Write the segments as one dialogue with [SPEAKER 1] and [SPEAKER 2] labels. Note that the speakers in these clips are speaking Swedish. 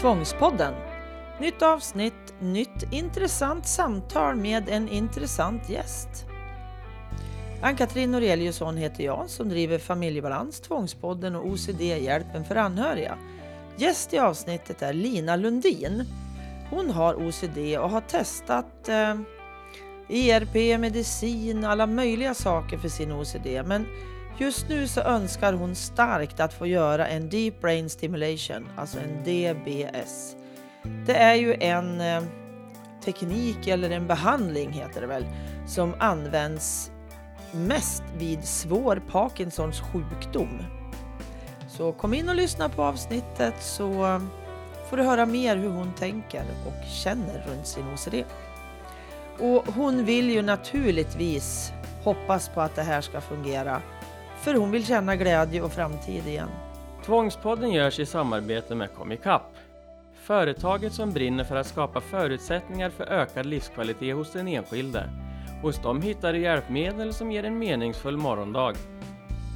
[SPEAKER 1] Tvångspodden. Nytt avsnitt, nytt intressant samtal med en intressant gäst. Ann-Katrin Noreliusson heter jag som driver Familjebalans, Tvångspodden och OCD-hjälpen för anhöriga. Gäst i avsnittet är Lina Lundin. Hon har OCD och har testat eh, ERP, medicin, alla möjliga saker för sin OCD. Men just nu så önskar hon starkt att få göra en Deep Brain Stimulation, alltså en DBS. Det är ju en eh, teknik eller en behandling heter det väl, som används mest vid svår Parkinsons sjukdom. Så kom in och lyssna på avsnittet så får du höra mer hur hon tänker och känner runt sin OCD. Och hon vill ju naturligtvis hoppas på att det här ska fungera för hon vill känna glädje och framtid igen.
[SPEAKER 2] Tvångspodden görs i samarbete med Comicap. Företaget som brinner för att skapa förutsättningar för ökad livskvalitet hos den enskilde. Hos dem hittar du hjälpmedel som ger en meningsfull morgondag.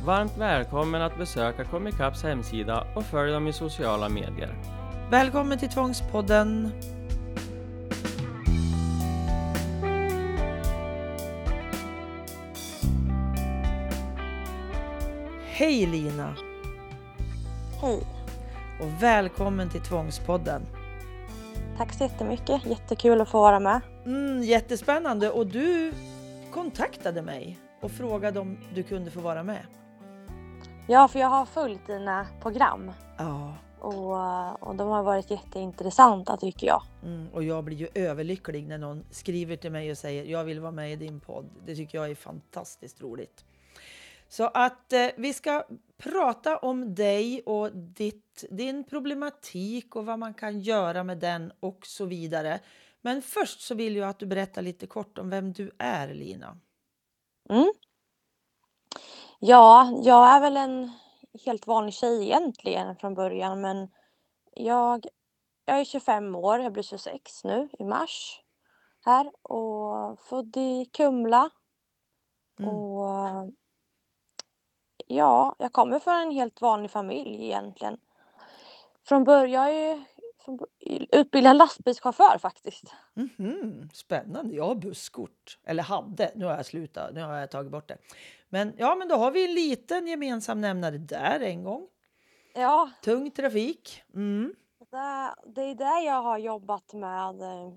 [SPEAKER 2] Varmt välkommen att besöka Comicaps hemsida och följ dem i sociala medier.
[SPEAKER 1] Välkommen till Tvångspodden! Hej Lina!
[SPEAKER 3] Hej!
[SPEAKER 1] Och välkommen till Tvångspodden!
[SPEAKER 3] Tack så jättemycket. Jättekul att få vara med.
[SPEAKER 1] Mm, jättespännande och du kontaktade mig och frågade om du kunde få vara med.
[SPEAKER 3] Ja, för jag har följt dina program
[SPEAKER 1] Ja,
[SPEAKER 3] och, och de har varit jätteintressanta tycker jag.
[SPEAKER 1] mm, och jag blir ju överlycklig när någon skriver till mig och säger jag vill vara med i din podd. Det tycker jag är fantastiskt roligt. Så att eh, vi ska prata om dig och ditt, din problematik och vad man kan göra med den och så vidare. Men först så vill jag att du berättar lite kort om vem du är, Lina.
[SPEAKER 3] Mm. Ja, jag är väl en helt vanlig tjej egentligen från början men jag, jag är 25 år, jag blir 26 nu i mars här och född i Kumla.
[SPEAKER 1] Mm.
[SPEAKER 3] Och ja, jag kommer från en helt vanlig familj egentligen. Från början, jag är ju från utbildad lastbilschaufför faktiskt.
[SPEAKER 1] Mhm, spännande. Jag har busskort. Eller hade. Nu har jag slutat. Nu har jag tagit bort det. Men ja, men då har vi en liten gemensam nämnare där en gång.
[SPEAKER 3] Ja,
[SPEAKER 1] Tung trafik. Mm.
[SPEAKER 3] det, det är det jag har jobbat med eh,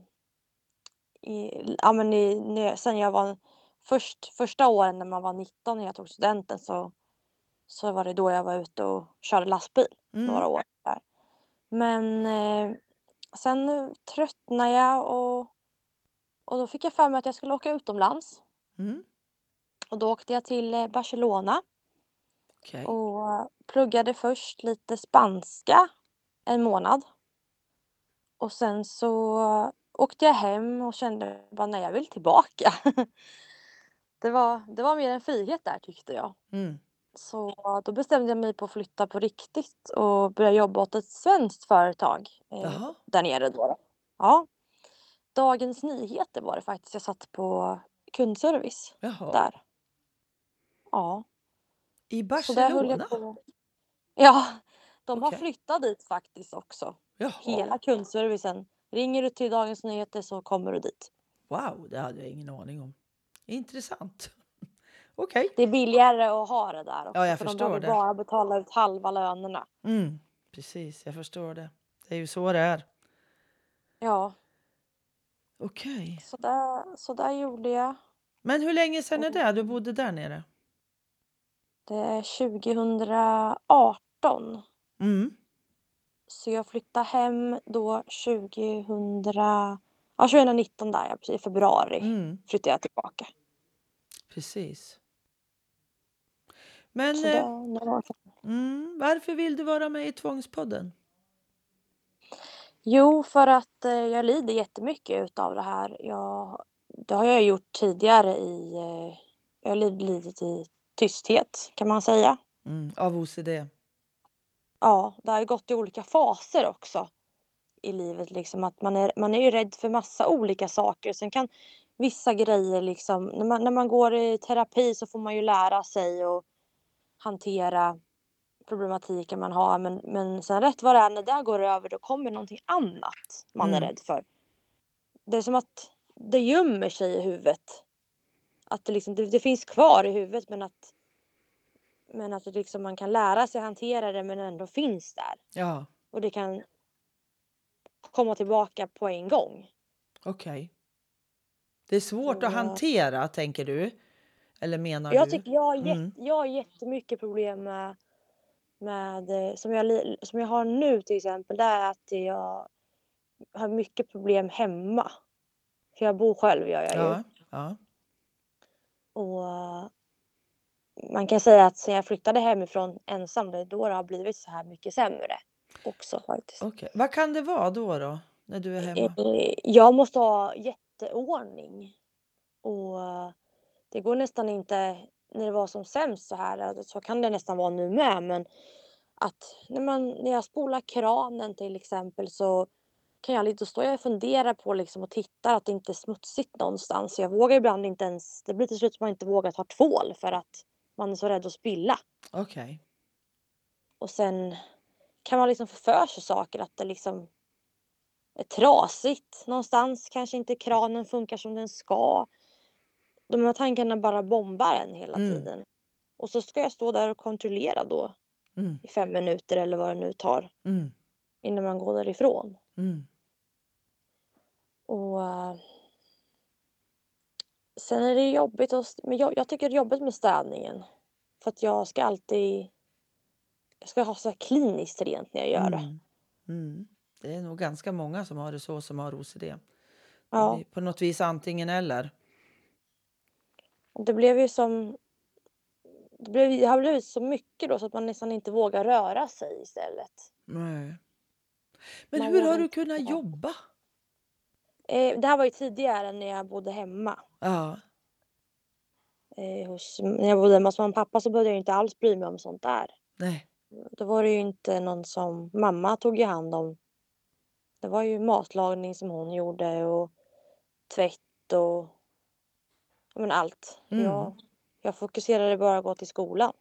[SPEAKER 3] i, ja, men i, när- sen jag var först, första åren när man var 19 när jag tog studenten så, så var det då jag var ute och körde lastbil
[SPEAKER 1] Mm.
[SPEAKER 3] några år. Där. Men eh, sen tröttnade jag och, och då fick jag för mig att jag skulle åka utomlands.
[SPEAKER 1] Mm.
[SPEAKER 3] Och då åkte jag till eh, Barcelona
[SPEAKER 1] Okej.
[SPEAKER 3] och pluggade först lite spanska en månad. Och sen så åkte jag hem och kände bara nej, jag vill tillbaka. det, var, det var mer en frihet där tyckte jag.
[SPEAKER 1] Mm.
[SPEAKER 3] Så då bestämde jag mig på att flytta på riktigt och börja jobba åt ett svenskt företag eh,
[SPEAKER 1] Jaha.
[SPEAKER 3] där nere då. då. Ja. Dagens Nyheter var det faktiskt. Jag satt på kundservice
[SPEAKER 1] Jaha.
[SPEAKER 3] där. Ja.
[SPEAKER 1] I
[SPEAKER 3] Så där höll
[SPEAKER 1] Barcelona?
[SPEAKER 3] jag på. Ja, de har
[SPEAKER 1] Okej.
[SPEAKER 3] flyttat dit faktiskt också.
[SPEAKER 1] Jaha.
[SPEAKER 3] Hela kundservicen. Ringer du till Dagens Nyheter så kommer du dit.
[SPEAKER 1] Wow, det hade jag ingen aning om. Intressant. Okej.
[SPEAKER 3] Det är billigare att ha det där också.
[SPEAKER 1] Ja, jag
[SPEAKER 3] för
[SPEAKER 1] förstår
[SPEAKER 3] de behöver
[SPEAKER 1] det.
[SPEAKER 3] bara betala ut halva lönerna.
[SPEAKER 1] Mm. Precis, jag förstår det. Det är ju så det är.
[SPEAKER 3] Ja,
[SPEAKER 1] Okej.
[SPEAKER 3] så där, så där gjorde jag.
[SPEAKER 1] Men hur länge sedan är det du bodde där nere?
[SPEAKER 3] Det är 2018.
[SPEAKER 1] Mm.
[SPEAKER 3] Så jag flyttade hem då 2000, ja, 2019 där, i februari
[SPEAKER 1] Mm.
[SPEAKER 3] flyttade jag tillbaka.
[SPEAKER 1] Precis. Men
[SPEAKER 3] Så
[SPEAKER 1] eh,
[SPEAKER 3] det, några år sedan.
[SPEAKER 1] mm, varför vill du vara med i Tvångspodden?
[SPEAKER 3] Jo, för att eh, jag lider jättemycket utav det här. Jag, det har jag gjort tidigare i, eh, jag har lidit i tysthet kan man säga.
[SPEAKER 1] Mm. Av OCD?
[SPEAKER 3] Ja, det har gått i olika faser också i livet liksom att man är, man är ju rädd för massa olika saker. Sen kan vissa grejer liksom, när man, när man går i terapi så får man ju lära sig att hantera problematiken man har. Men, men sen rätt vad det är, när det går över, då kommer någonting annat man är
[SPEAKER 1] Mm.
[SPEAKER 3] rädd för. Det är som att det gömmer sig i huvudet. Att det, liksom, det, det finns kvar i huvudet men att, men att det liksom, man kan lära sig hantera det men ändå finns där.
[SPEAKER 1] Ja,
[SPEAKER 3] Och det kan komma tillbaka på en gång.
[SPEAKER 1] okej. Det är svårt att
[SPEAKER 3] Så-
[SPEAKER 1] hantera, tänker du? Eller menar
[SPEAKER 3] Jag,
[SPEAKER 1] du?
[SPEAKER 3] tycker, jag, har jätte,
[SPEAKER 1] Mm.
[SPEAKER 3] jag har jättemycket problem med, med eh, som, jag, som jag har nu till exempel. Det är att jag har mycket problem hemma. För jag bor själv gör jag ju.
[SPEAKER 1] Ja, ja.
[SPEAKER 3] Och eh, man kan säga att sen jag flyttade hemifrån ensam, det är då det har blivit så här mycket sämre också faktiskt.
[SPEAKER 1] Okej. Vad kan det vara då, då? När du är hemma?
[SPEAKER 3] Eh, Jag måste ha jätteordning. Och det går nästan inte, när det var som sämst så här, eh, så kan det nästan vara nu med, men att när, man, när jag spolar kranen till exempel så kan jag lite stå och fundera på liksom och tittar att det inte är smutsigt någonstans. Jag vågar ibland inte ens, det blir till slut som man inte vågar ta tvål för att man är så rädd att spilla.
[SPEAKER 1] Okej.
[SPEAKER 3] Och sen kan man liksom få för sig saker att det liksom är trasigt någonstans. Kanske inte kranen funkar som den ska. De här tankarna bara bombar en hela
[SPEAKER 1] Mm.
[SPEAKER 3] tiden. Och så ska jag stå där och kontrollera då
[SPEAKER 1] Mm,
[SPEAKER 3] i fem minuter eller vad det nu tar
[SPEAKER 1] mm,
[SPEAKER 3] innan man går därifrån.
[SPEAKER 1] mm.
[SPEAKER 3] Och eh, sen är det jobbigt st- men jag, jag tycker det är jobbigt med städningen. För att jag ska alltid, jag ska ha så här kliniskt rent när jag gör det.
[SPEAKER 1] Mm. Mm. Det är nog ganska många som har det så som har OCD.
[SPEAKER 3] Ja.
[SPEAKER 1] På något vis antingen eller.
[SPEAKER 3] Det blev ju som... Det, blev, det har blivit så mycket då så att man nästan inte vågar röra sig istället.
[SPEAKER 1] Nej. Men
[SPEAKER 3] Man
[SPEAKER 1] hur har du
[SPEAKER 3] inte
[SPEAKER 1] kunnat
[SPEAKER 3] ta.
[SPEAKER 1] jobba?
[SPEAKER 3] Eh, det här var ju tidigare när jag bodde hemma.
[SPEAKER 1] Ja.
[SPEAKER 3] Eh, hos, när jag bodde hemma hos mamma och pappa så behövde jag inte alls bry mig om sånt där.
[SPEAKER 1] Nej.
[SPEAKER 3] Då var det ju inte någon som... Mamma tog ju hand om. Det var ju matlagning som hon gjorde och tvätt och men allt.
[SPEAKER 1] Mm.
[SPEAKER 3] Jag, jag fokuserade bara på att gå till skolan.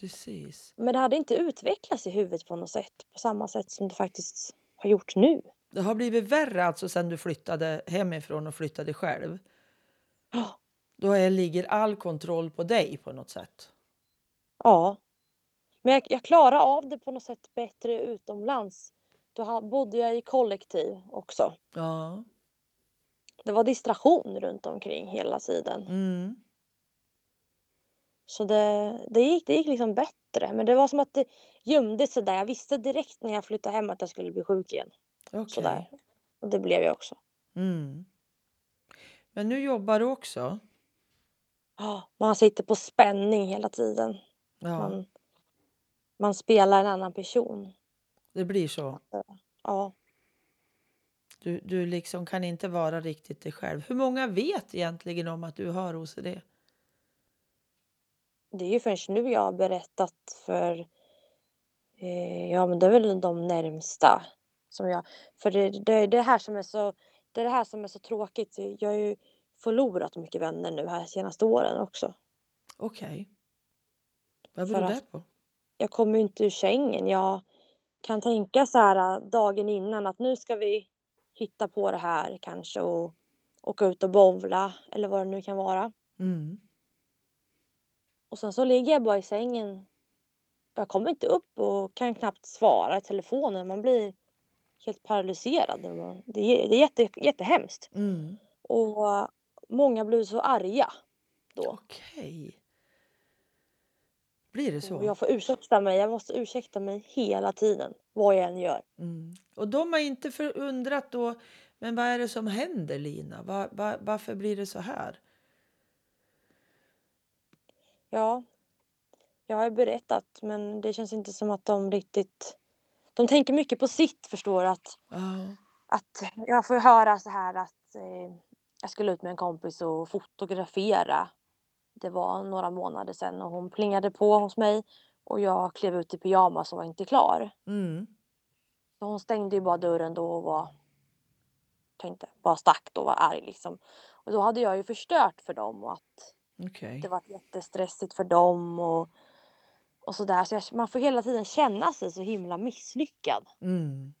[SPEAKER 1] Precis.
[SPEAKER 3] Men det hade inte utvecklats i huvudet på något sätt. På samma sätt som det faktiskt har gjort nu.
[SPEAKER 1] Det har blivit värre alltså sen du flyttade hemifrån och flyttade själv.
[SPEAKER 3] Ja.
[SPEAKER 1] Då är, ligger all kontroll på dig på något sätt.
[SPEAKER 3] Ja. Men jag, jag klarar av det på något sätt bättre utomlands. Då bodde jag i kollektiv också.
[SPEAKER 1] Ja.
[SPEAKER 3] Det var distraktion runt omkring hela tiden.
[SPEAKER 1] Mm.
[SPEAKER 3] Så det, det, gick, det gick liksom bättre. Men det var som att det gömde sig där. Jag visste direkt när jag flyttade hem att jag skulle bli sjuk igen.
[SPEAKER 1] Okej.
[SPEAKER 3] Sådär. Och det blev jag också.
[SPEAKER 1] Mm. Men nu jobbar du också.
[SPEAKER 3] Ja, man sitter på spänning hela tiden.
[SPEAKER 1] Ja,
[SPEAKER 3] Man, man spelar en annan person.
[SPEAKER 1] det blir så.
[SPEAKER 3] Ja.
[SPEAKER 1] Du, du liksom kan inte vara riktigt dig själv. Hur många vet egentligen om att du har OCD?
[SPEAKER 3] Det är ju förrän nu jag har berättat för, eh, ja men det är väl de närmsta. Som jag, för det, det, det här som är så, det är det här som är så tråkigt. Jag har ju förlorat mycket vänner nu här senaste åren också.
[SPEAKER 1] Okej. Vad
[SPEAKER 3] För
[SPEAKER 1] beror det på?
[SPEAKER 3] Jag kommer ju inte ur sängen. Jag kan tänka så här dagen innan att nu ska vi hitta på det här kanske och åka ut och bowla eller vad det nu kan vara.
[SPEAKER 1] Mm.
[SPEAKER 3] Och sen så ligger jag bara i sängen. Jag kommer inte upp och kan knappt svara i telefonen. Man blir helt paralyserad. Det är, det är jätte, jättehemskt.
[SPEAKER 1] Mm.
[SPEAKER 3] Och äh, många blir så arga då.
[SPEAKER 1] Okej. Blir det så?
[SPEAKER 3] Och jag får ursäkta mig. Jag måste ursäkta mig hela tiden. Vad jag än gör.
[SPEAKER 1] Mm. Och de har inte förundrat då, men vad är det som händer Lina? Va, va, varför blir det så här?
[SPEAKER 3] Ja, jag har berättat men det känns inte som att de riktigt... De tänker mycket på sitt förstår att,
[SPEAKER 1] Ja.
[SPEAKER 3] att jag får höra så här att eh, jag skulle ut med en kompis och fotografera. Det var några månader sedan och hon plingade på hos mig och jag klev ut i pyjamas och var inte klar.
[SPEAKER 1] Mm.
[SPEAKER 3] Så hon stängde ju bara dörren då och var tänkte bara stack då och var arg liksom. Och då hade jag ju förstört för dem och att
[SPEAKER 1] Okej.
[SPEAKER 3] det var jättestressigt för dem och, och sådär. Så jag, man får hela tiden känna sig så himla misslyckad.
[SPEAKER 1] Mm.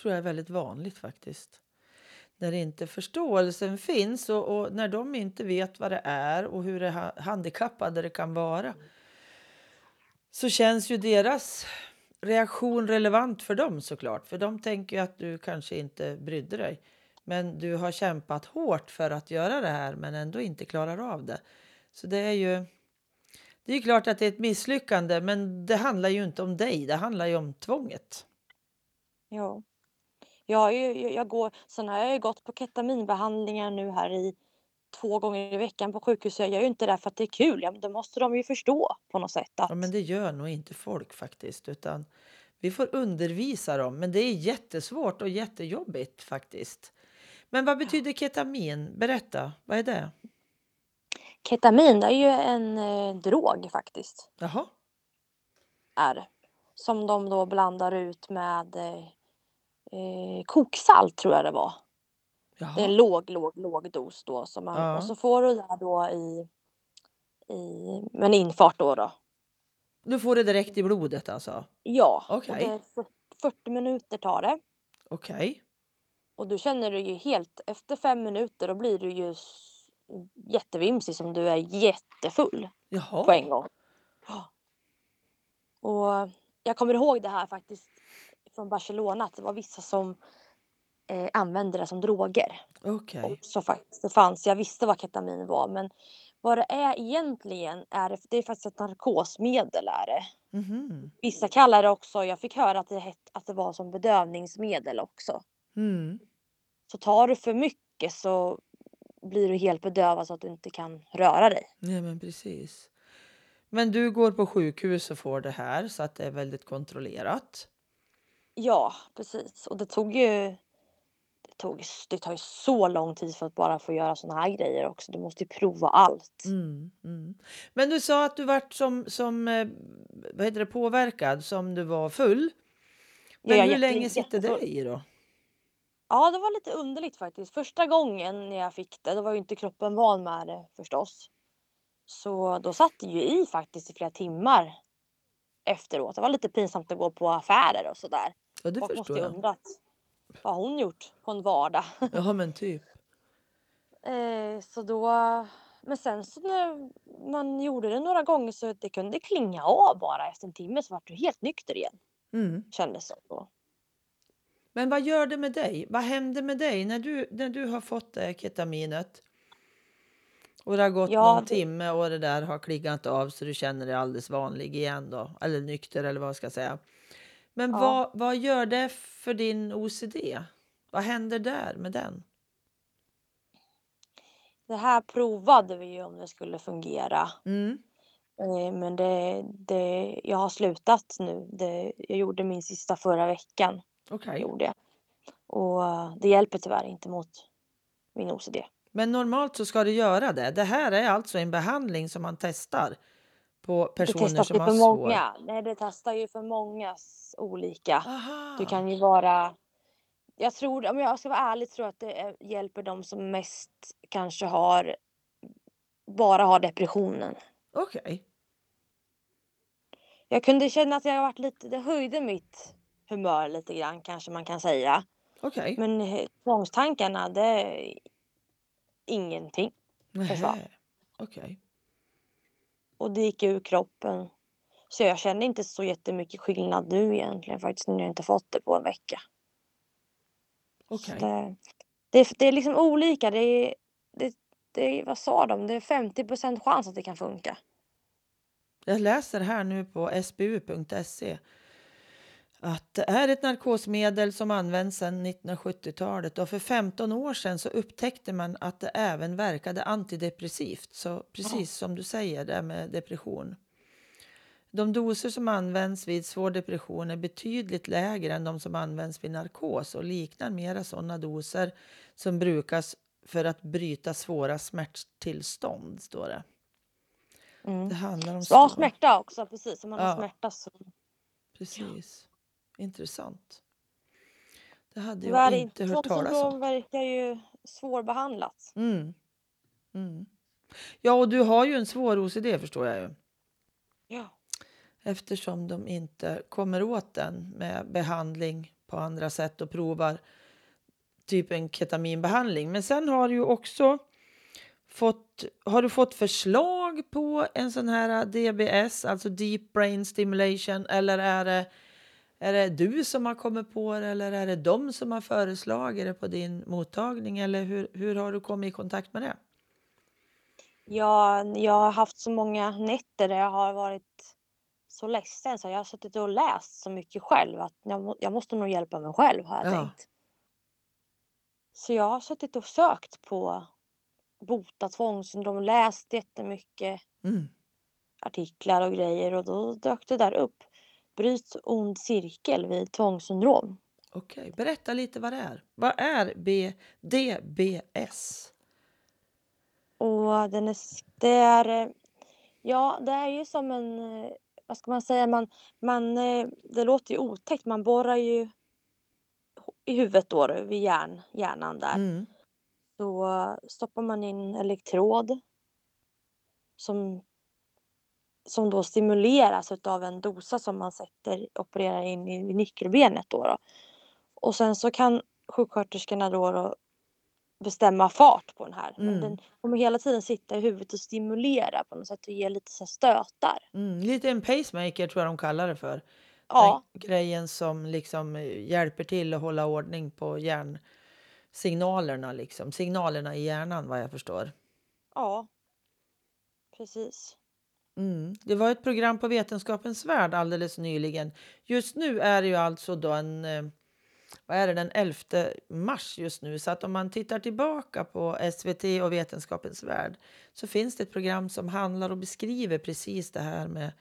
[SPEAKER 1] tror jag är väldigt vanligt faktiskt. När inte förståelsen finns och, och när de inte vet vad det är och hur det handikappade det kan vara så känns ju deras reaktion relevant för dem såklart. För de tänker ju att du kanske inte brydde dig. Men du har kämpat hårt för att göra det här men ändå inte klarar av det. Så det är ju det är ju klart att det är ett misslyckande men det handlar ju inte om dig, det handlar ju om tvånget.
[SPEAKER 3] Ja. Jag, ju, jag, går, sen har jag ju gått på ketaminbehandlingar nu här i två gånger i veckan på sjukhus. Jag gör ju inte det för att det är kul. Ja, men då måste de ju förstå på något sätt att
[SPEAKER 1] Ja, men det gör nog inte folk faktiskt. Utan vi får undervisa dem. Men det är jättesvårt och jättejobbigt faktiskt. Men vad betyder ketamin? Berätta, vad är det?
[SPEAKER 3] ketamin det är ju en eh, drog faktiskt.
[SPEAKER 1] Jaha,
[SPEAKER 3] Är det. Som de då blandar ut med eh, eh, koksalt tror jag det var. Det är en
[SPEAKER 1] jaha.
[SPEAKER 3] låg, låg, låg dos då. Som man,
[SPEAKER 1] Ja.
[SPEAKER 3] Och så får du det då i, i en infart då. då.
[SPEAKER 1] Du får det direkt i blodet alltså?
[SPEAKER 3] Ja,
[SPEAKER 1] Okej.
[SPEAKER 3] och det är fyr- 40 minuter tar det.
[SPEAKER 1] Okej.
[SPEAKER 3] Och då känner du ju helt, efter fem minuter då blir du ju jättevimsig som du är jättefull
[SPEAKER 1] Jaha.
[SPEAKER 3] på en gång. Och jag kommer ihåg det här faktiskt från Barcelona att det var vissa som eh, använde det som droger.
[SPEAKER 1] Okej.
[SPEAKER 3] Så faktiskt, det fanns, jag visste vad ketamin var men vad det är egentligen är det, det är faktiskt ett narkosmedel är det.
[SPEAKER 1] Mhm.
[SPEAKER 3] Vissa kallar det också, jag fick höra att det, het, att det var som bedövningsmedel också.
[SPEAKER 1] Mm.
[SPEAKER 3] Så tar du för mycket så blir du helt bedövad så att du inte kan röra dig.
[SPEAKER 1] Nej, men precis. Men du går på sjukhus och får det här så att det är väldigt kontrollerat.
[SPEAKER 3] Ja, precis. Och det tog ju det, tog, det tar ju så lång tid för att bara få göra såna här grejer också. Du måste ju prova allt.
[SPEAKER 1] Mm, mm. Men du sa att du vart som, som eh, vad heter det, påverkad, som du var full. Men
[SPEAKER 3] är
[SPEAKER 1] hur
[SPEAKER 3] jätte-
[SPEAKER 1] länge sitter det
[SPEAKER 3] jättefull.
[SPEAKER 1] i då?
[SPEAKER 3] Ja, det var lite underligt faktiskt. Första gången när jag fick det, då var ju inte kroppen van med det förstås. Så då satt det ju i faktiskt i flera timmar efteråt. Det var lite pinsamt att gå på affärer och sådär.
[SPEAKER 1] Ja, det
[SPEAKER 3] måste
[SPEAKER 1] förstår
[SPEAKER 3] ju
[SPEAKER 1] jag.
[SPEAKER 3] undrat vad hon gjort på en vardag.
[SPEAKER 1] Ja, men typ.
[SPEAKER 3] Eh, så då, men sen så när man gjorde det några gånger så det kunde klinga av bara efter en timme så var du helt nykter igen.
[SPEAKER 1] Mm.
[SPEAKER 3] Kändes det så.
[SPEAKER 1] Men vad gör det med dig? Vad händer med dig när du, när du har fått det här ketaminet? Och det har gått
[SPEAKER 3] Ja,
[SPEAKER 1] någon
[SPEAKER 3] det-
[SPEAKER 1] timme och det där har klingat av så du känner dig alldeles vanlig igen då. Eller nykter eller vad jag ska säga. Men
[SPEAKER 3] Ja.
[SPEAKER 1] vad, vad gör det för din OCD? Vad händer där med den?
[SPEAKER 3] Det här provade vi ju om det skulle fungera.
[SPEAKER 1] Mm.
[SPEAKER 3] Eh, men det, det, jag har slutat nu. Det, jag gjorde min sista förra veckan.
[SPEAKER 1] Okej.
[SPEAKER 3] Gjorde jag. Och eh, det hjälper tyvärr inte mot min OCD.
[SPEAKER 1] Men normalt så ska du göra det. Det här är alltså en behandling som man testar på
[SPEAKER 3] Det
[SPEAKER 1] personer
[SPEAKER 3] testas
[SPEAKER 1] som har
[SPEAKER 3] för
[SPEAKER 1] svår...
[SPEAKER 3] många. Nej, det testar ju för många olika.
[SPEAKER 1] Aha.
[SPEAKER 3] Du kan ju vara... Jag tror, om jag ska vara ärlig, tror att det hjälper de som mest kanske har bara har depressionen.
[SPEAKER 1] Okej.
[SPEAKER 3] Jag kunde känna att jag varit lite, det höjde mitt humör lite grann kanske man kan säga.
[SPEAKER 1] Okej.
[SPEAKER 3] Men eh, tvångstankarna, det ingenting. försvann.
[SPEAKER 1] Okej.
[SPEAKER 3] Och det gick ur kroppen. Så jag känner inte så jättemycket skillnad nu egentligen faktiskt när jag inte fått det på en vecka.
[SPEAKER 1] Okej.
[SPEAKER 3] Det, det, det är liksom olika. Det är, det, det vad sa de? Det är 50% chans att det kan funka.
[SPEAKER 1] Jag läser här nu på sbu.se att det är ett narkosmedel som används sedan 1970-talet och för 15 år sedan så upptäckte man att det även verkade antidepressivt. Så precis som du säger det med depression. De doser som används vid svår depression är betydligt lägre än de som används vid narkos och liknar mera sådana doser som brukas för att bryta svåra smärttillstånd, står det.
[SPEAKER 3] Mm.
[SPEAKER 1] Det handlar om svår-
[SPEAKER 3] smärta också, precis. Om man
[SPEAKER 1] Ja.
[SPEAKER 3] har smärta så.
[SPEAKER 1] Precis. Intressant. Det hade jag
[SPEAKER 3] är
[SPEAKER 1] inte hört talas om.
[SPEAKER 3] verkar ju svårbehandlat.
[SPEAKER 1] Mm. Mm. Ja, och du har ju en svår OCD förstår jag ju.
[SPEAKER 3] Ja.
[SPEAKER 1] eftersom de inte kommer åt den med behandling på andra sätt och provar typ en ketaminbehandling. Men sen har du ju också fått, har du fått förslag på en sån här DBS, alltså Deep Brain Stimulation, eller är det, är det du som har kommit på det eller är det de som har föreslagit det på din mottagning eller hur, hur har du kommit i kontakt med det?
[SPEAKER 3] Jag, jag har haft så många nätter där jag har varit så ledsen så jag har suttit och läst så mycket själv att jag, jag måste nog hjälpa mig själv har jag
[SPEAKER 1] Ja.
[SPEAKER 3] tänkt. Så jag har suttit och sökt på bota tvångssyndrom, läst jättemycket
[SPEAKER 1] Mm.
[SPEAKER 3] artiklar och grejer och då dök det där upp. Bryt ond cirkel vid tvångssyndrom.
[SPEAKER 1] Okej, berätta lite vad det är. Vad är B, DBS?
[SPEAKER 3] Och den är, det är, eh, ja det är ju som en, eh, vad ska man säga, man, man, eh, det låter ju otäckt, man borrar ju i huvudet då, vid hjärn, hjärnan där.
[SPEAKER 1] Mm.
[SPEAKER 3] Så stoppar man in elektrod som, som då stimuleras utav en dosa som man sätter, opererar in i nyckelbenet då. då. Och sen så kan sjuksköterskorna då, då bestämma fart på den här.
[SPEAKER 1] Mm.
[SPEAKER 3] Den kommer hela tiden sitta i huvudet och stimulera på något sätt och ge lite så stötar.
[SPEAKER 1] Mm. Lite en pacemaker tror jag de kallar det för.
[SPEAKER 3] Ja,
[SPEAKER 1] Den grejen som liksom eh, hjälper till att hålla ordning på hjärnsignalerna, liksom. signalerna i hjärnan vad jag förstår.
[SPEAKER 3] ja. Precis.
[SPEAKER 1] Mm. Det var ett program på Vetenskapens Värld alldeles nyligen. Just nu är det ju alltså då en, eh, vad är det, den 11 mars just nu. Så att om man tittar tillbaka på SVT och Vetenskapens Värld så finns det ett program som handlar och beskriver precis det här med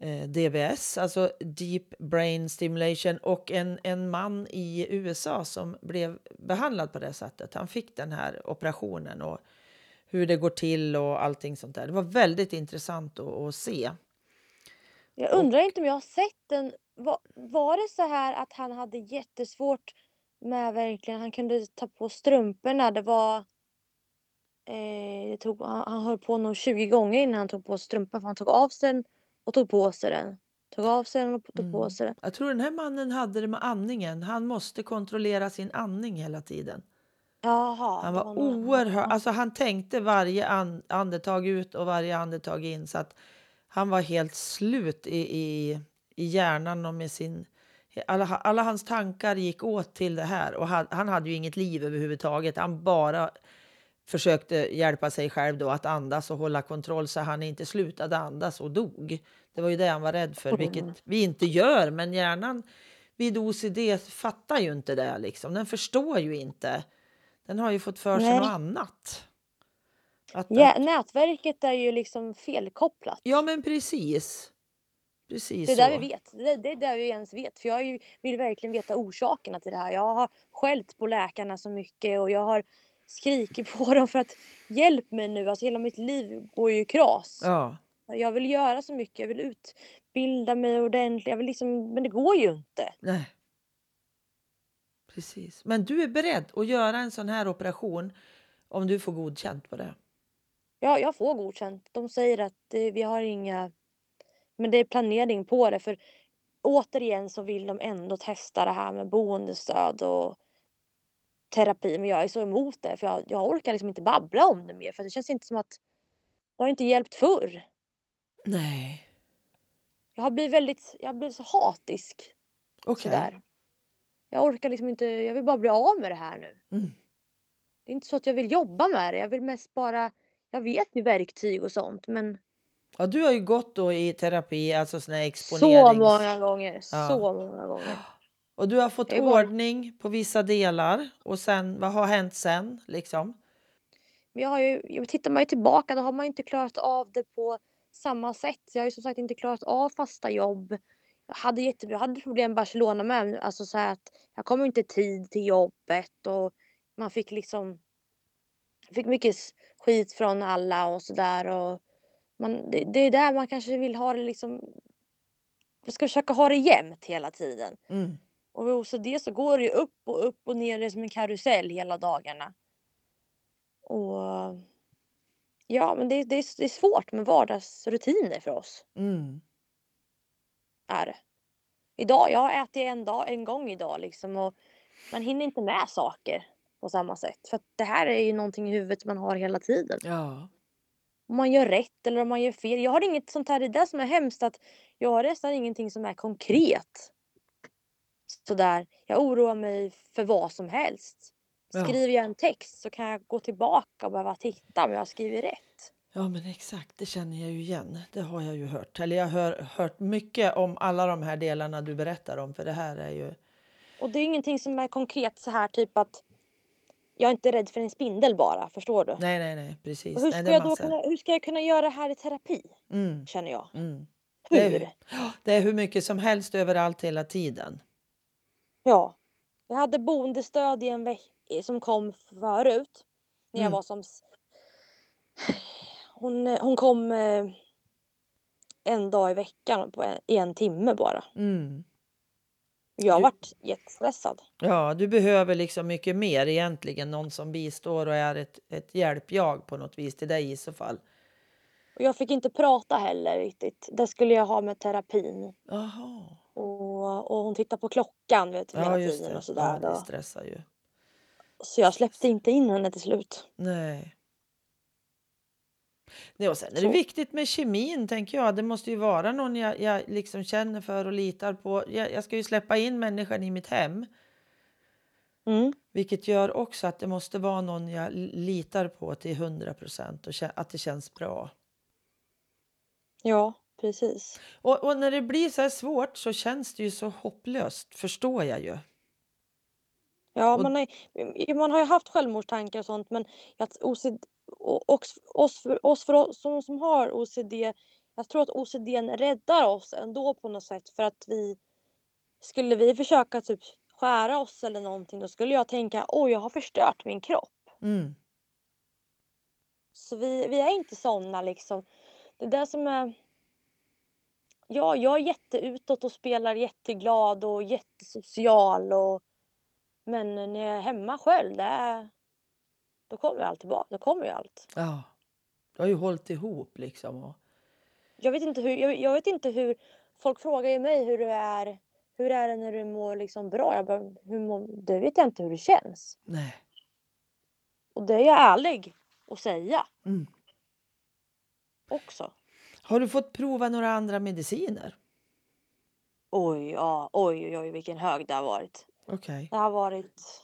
[SPEAKER 1] eh, DBS, alltså Deep Brain Stimulation och en, en man i USA som blev behandlad på det sättet. Han fick den här operationen och hur det går till och allting sånt där. Det var väldigt intressant att, att se.
[SPEAKER 3] Jag
[SPEAKER 1] Och-
[SPEAKER 3] undrar inte om jag har sett den. Var, var det så här att han hade jättesvårt med verkligen, han kunde ta på strumporna. Det var, eh, det tog, han, han höll på nog 20 gånger innan han tog på strumpan för han tog av sig den och tog på sig den. Tog av sig den och tog på
[SPEAKER 1] Mm.
[SPEAKER 3] sig den.
[SPEAKER 1] Jag tror den här mannen hade det med andningen. Han måste kontrollera sin andning hela tiden.
[SPEAKER 3] Jaha.
[SPEAKER 1] Han var oerhört, alltså han tänkte varje an, andetag ut och varje andetag in så att han var helt slut i, i, i hjärnan och med sin alla, alla hans tankar gick åt till det här och han, han hade ju inget liv överhuvudtaget. Han bara försökte hjälpa sig själv då att andas och hålla kontroll så han inte slutade andas och dog. Det var ju det han var rädd för, vilket vi inte gör. Men hjärnan vid OCD fattar ju inte det. Liksom. Den förstår ju inte. Den har ju fått för sig
[SPEAKER 3] Nej.
[SPEAKER 1] något annat. Att,
[SPEAKER 3] Ja,
[SPEAKER 1] att,
[SPEAKER 3] nätverket är ju liksom felkopplat.
[SPEAKER 1] ja, men precis. Precis
[SPEAKER 3] Det är där vi vet. Det, det är där vi ens vet. För jag ju, vill verkligen veta orsakerna till det här. Jag har skällt på läkarna så mycket och jag har skrikit på dem för att hjälp mig nu. Alltså hela mitt liv går ju i kras.
[SPEAKER 1] Ja.
[SPEAKER 3] Jag vill göra så mycket. Jag vill utbilda mig ordentligt. Jag vill liksom, men det går ju inte.
[SPEAKER 1] Nej. Precis. Men du är beredd att göra en sån här operation om du får godkänt på det?
[SPEAKER 3] Jag, jag får godkänt. De säger att eh, vi har inga... Men det är planering på det. För återigen så vill de ändå testa det här med boendestöd och terapi. Men jag är så emot det. För jag, jag orkar liksom inte babbla om det mer. För det känns inte som att det har inte hjälpt förr.
[SPEAKER 1] Nej.
[SPEAKER 3] Jag har blivit väldigt... Jag har blivit så hatisk.
[SPEAKER 1] Okej.
[SPEAKER 3] Sådär. Jag orkar liksom inte... Jag vill bara bli av med det här nu.
[SPEAKER 1] Mm.
[SPEAKER 3] Det är inte så att jag vill jobba med det. Jag vill mest bara... Jag vet ju verktyg och sånt. Men
[SPEAKER 1] Ja, du har ju gått då i terapi, alltså sån här
[SPEAKER 3] så
[SPEAKER 1] exponerings...
[SPEAKER 3] många gånger.
[SPEAKER 1] Ja.
[SPEAKER 3] Så många gånger.
[SPEAKER 1] Och du har fått ordning på vissa delar. Och sen, vad har hänt sen? Liksom?
[SPEAKER 3] Men jag har ju, tittar man ju tillbaka då har man inte klarat av det på samma sätt. Jag har ju som sagt inte klarat av fasta jobb. Jag hade jättebra, jag hade problem i Barcelona med. Alltså så att jag kom inte i tid till jobbet och man fick liksom fick mycket skit från alla och sådär. Och man, det, det är där man kanske vill ha det liksom. Jag ska försöka ha det jämnt hela tiden.
[SPEAKER 1] Mm.
[SPEAKER 3] Och vid OCD så går det ju upp och upp och ner det är som en karusell hela dagarna. Och Ja, men det, det, är, det är svårt med vardagsrutiner för oss.
[SPEAKER 1] Mm.
[SPEAKER 3] Är. Idag, jag ätit en, dag, en gång idag liksom och man hinner inte med saker på samma sätt. För det här är ju någonting i huvudet man har hela tiden.
[SPEAKER 1] Ja.
[SPEAKER 3] Om man gör rätt eller om man gör fel. Jag har inget sånt här, det är det som är hemskt att jag har nästan ingenting som är konkret. Sådär, jag oroar mig för vad som helst. Skriver jag en text så kan jag gå tillbaka och behöva titta om jag har skrivit rätt.
[SPEAKER 1] Ja men exakt, det känner jag ju igen. Det har jag ju hört. Eller jag har hört mycket om alla de här delarna du berättar om. För det här är ju...
[SPEAKER 3] Och det är ingenting som är konkret så här typ att jag är inte rädd för en spindel bara, förstår du?
[SPEAKER 1] Nej, nej, nej, precis.
[SPEAKER 3] Och hur,
[SPEAKER 1] nej,
[SPEAKER 3] ska
[SPEAKER 1] är
[SPEAKER 3] jag då kunna, hur ska jag kunna göra det här i terapi?
[SPEAKER 1] Mm,
[SPEAKER 3] Känner jag.
[SPEAKER 1] mm. Det är,
[SPEAKER 3] Hur?
[SPEAKER 1] Det är hur mycket som helst överallt hela tiden.
[SPEAKER 3] Ja. Jag hade boendestöd i en vecka som kom förut. När jag
[SPEAKER 1] Mm.
[SPEAKER 3] var som... Hon, eh, hon kom eh, en dag i veckan på en, i en timme bara.
[SPEAKER 1] Mm.
[SPEAKER 3] Jag
[SPEAKER 1] Du-
[SPEAKER 3] vart jättestressad.
[SPEAKER 1] Ja, du behöver liksom mycket mer egentligen. Någon som bistår och är ett, ett hjälpjag på något vis till dig i så fall.
[SPEAKER 3] Och jag fick inte prata heller riktigt. Det skulle jag ha med terapin.
[SPEAKER 1] Jaha.
[SPEAKER 3] Och, och hon tittar på klockan vet, du,
[SPEAKER 1] Ja,
[SPEAKER 3] hela tiden
[SPEAKER 1] det.
[SPEAKER 3] och sådär.
[SPEAKER 1] Ja, det stressar ju.
[SPEAKER 3] Så jag släppte inte in henne till slut.
[SPEAKER 1] Nej. Nej, och sen är det
[SPEAKER 3] Så.
[SPEAKER 1] viktigt med kemin, tänker jag. Det måste ju vara någon jag, jag liksom känner för och litar på. Jag, jag ska ju släppa in människan i mitt hem,
[SPEAKER 3] Mm.
[SPEAKER 1] vilket gör också att det måste vara någon jag litar på till 100 procent och att det känns bra.
[SPEAKER 3] Ja, precis.
[SPEAKER 1] Och, och när det blir så här svårt så känns det ju så hopplöst, förstår jag ju.
[SPEAKER 3] Ja, man har, man har ju haft självmordstankar och sånt men att OCD, och oss, för, oss för oss som, som har OCD, jag tror att OCD räddar oss ändå på något sätt för att vi skulle vi försöka typ skära oss eller någonting då skulle jag tänka oj jag har förstört min kropp.
[SPEAKER 1] Mm.
[SPEAKER 3] Så vi, vi är inte såna liksom. Det är det som är... Ja, jag är jätteutåt och spelar jätteglad och jättesocial och... Men när jag är hemma själv, det. Då kommer allt tillbaka. Då kommer ju allt.
[SPEAKER 1] Ja. Du har ju hållit ihop liksom. Och...
[SPEAKER 3] Jag vet inte hur... Jag, jag vet inte hur... Folk frågar ju mig hur det är. Hur är det när du mår liksom bra? Jag bara, hur mår... Det vet jag inte hur det känns.
[SPEAKER 1] Nej.
[SPEAKER 3] Och det är jag ärlig att säga
[SPEAKER 1] Mm.
[SPEAKER 3] också.
[SPEAKER 1] Har du fått prova några andra mediciner?
[SPEAKER 3] Oj, ja, oj, oj, oj, vilken hög det har varit.
[SPEAKER 1] Okej.
[SPEAKER 3] Det har varit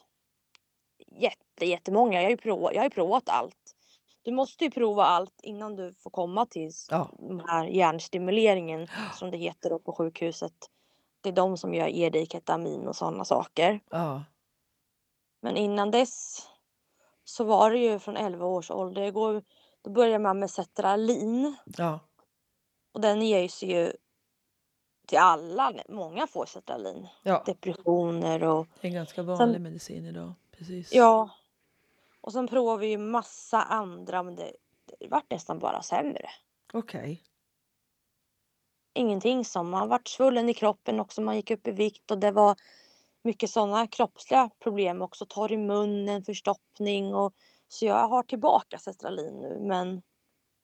[SPEAKER 3] jätte, jättemånga. Jag har, ju provat, jag har ju provat allt. Du måste ju prova allt innan du får komma till
[SPEAKER 1] Ja.
[SPEAKER 3] den här hjärnstimuleringen som det heter då på sjukhuset. Det är de som gör, ger dig ketamin och sådana saker.
[SPEAKER 1] Ja.
[SPEAKER 3] Men innan dess så var det ju från 11 års ålder. Jag går, då börjar man med Cetralin
[SPEAKER 1] Ja.
[SPEAKER 3] och den ges ju till alla. Många får Cetralin.
[SPEAKER 1] Ja.
[SPEAKER 3] Depressioner och
[SPEAKER 1] Det är en ganska vanlig medicin idag. Precis.
[SPEAKER 3] Ja. Och sen provade vi ju massa andra men det, det vart nästan bara sämre.
[SPEAKER 1] Okej.
[SPEAKER 3] Ingenting som, man vart svullen i kroppen också, man gick upp i vikt och det var mycket sådana kroppsliga problem också. Torr i munnen, förstoppning och så jag har tillbaka Cetralin nu men